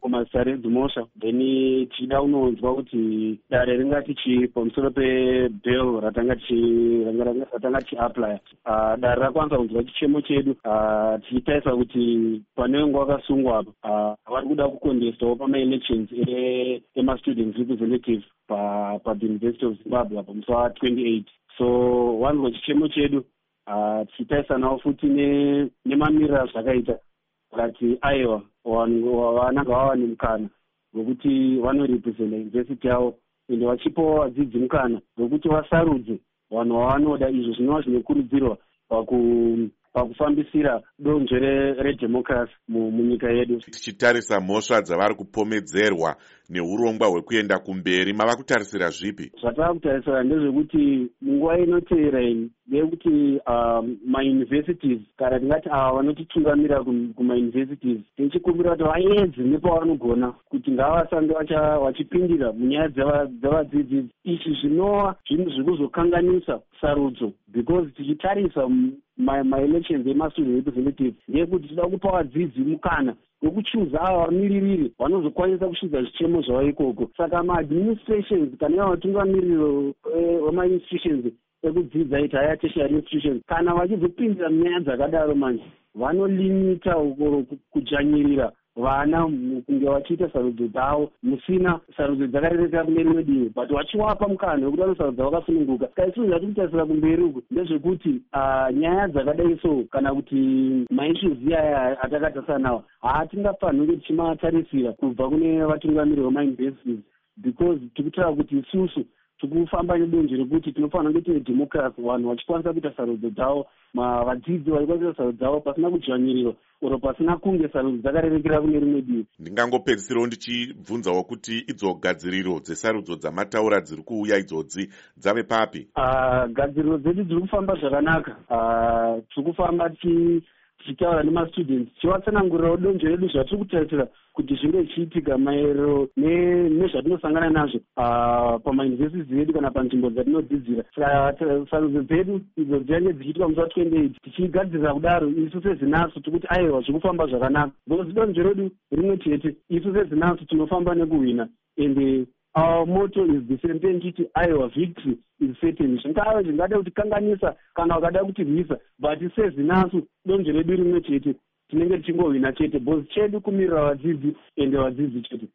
kumazita redzimosva then tichida kunonzwa kuti dare ringati chii pamusoro pebel ratanga tichiaplya dare rakwanisa kunzwa chichemo chedu. Tichitarisa kuti pane wenga wakasungwa apa vari kuda kukondestawo pamaelections emastudent representative pauniversity of zimbabwe apa musi wa28 so wanzwa chichemo chedu tichitarisanawo futi nemamiriro azvakaita vakati aiwa vananga vava nemukana wekuti vanorepresenta university yavo ende vachipawo vadzidzi mukana wekuti vasarudze vanhu vavanoda izvo zvinova zvinokurudzirwa pakufambisira donzvo redhemokirasi munyika yedu. Tichitarisa mhosva dzavari kupomedzerwa neurongwa hwekuenda kumberi. Mava kutarisira zvipi? Zvatava kutarisira ndezvekuti munguva inotevera ini ndeyekuti um, mauniversities kana tingati ava vanotitungamirira kumauniversities tichikumbira kuti vaedze nepavanogona kuti ngavasange vachipindira munyaya dzevadzidzi izvi zvinova zvinhu zviri kuzokanganisa sarudzo because tichitarisa maelections emastudent representative ndeyekuti tida kupa vadzidzi mukana wekuchuza ava vamiririri vanozokwanisa kusvidza zvichemo zvavo ikoko. Saka maadministrations kana iva vatungamiriro vemainstitutions ekudzidza iti haya tertiary institutions kana vachizopindira munyaya dzakadaro manje vanolimita kudzvanyirira vana kunge vachiita sarudzo dzavo musina sarudzo dzakarerekera kune rimwe divi but vachiwapa mukana wekuti vanosarudza vakasununguka ska isusu zvati kutarisira kumberi uku ndezvekuti nyaya dzakadai so kana kuti maissues iyaya atakatarisana nawo haatingafanhwi tichimatarisira kubva kune vatungamiri vemauniversities because tikutaura kuti isusu tikufamba nedonzvo rekuti tinofanira kunge tine dhemokirasi vanhu vachikwanisa kuita sarudzo dzavo vadzidzi vachikwanisa sarudzo dzavo pasina kudzvanyiriro oro pasina kunge sarudzo dzakarerekera kune rimwe divi ndingangopedzisirawo ndichibvunzawo kuti idzo gadziriro dzesarudzo dzamataura dziri kuuya idzodzi dzave papi? Ah, gadziriro dzedu dziri kufamba zvakanaka. Ah, tiri kufamba tichitaura nemastudents tichivatsanangurirawo donzvo redu zvatiri kutarisira kuti zvinge zvichiitika maerero nezvatinosangana nazvo ah, pamauniversities edu kana panzvimbo dzatinodzidzira. Saka sarudzo dzedu idzo dzichange dzichiitwa musi wa28 tichigadzirira kudaro isu sezinasu tikuti aiwa zviri kufamba zvakanaka. Because donzvo redu rimwe chete isu sezinasu tinofamba nekuhwina ende our moto is the same. Thing titi aiwa victory is certain zvingava zvingada kutikanganisa kana ukada kutirwisa but sezinasu donzvo redu rimwe chete tinenge tichingohwina chete bcause chedu kumirira vadzidzi ende vadzidzi chete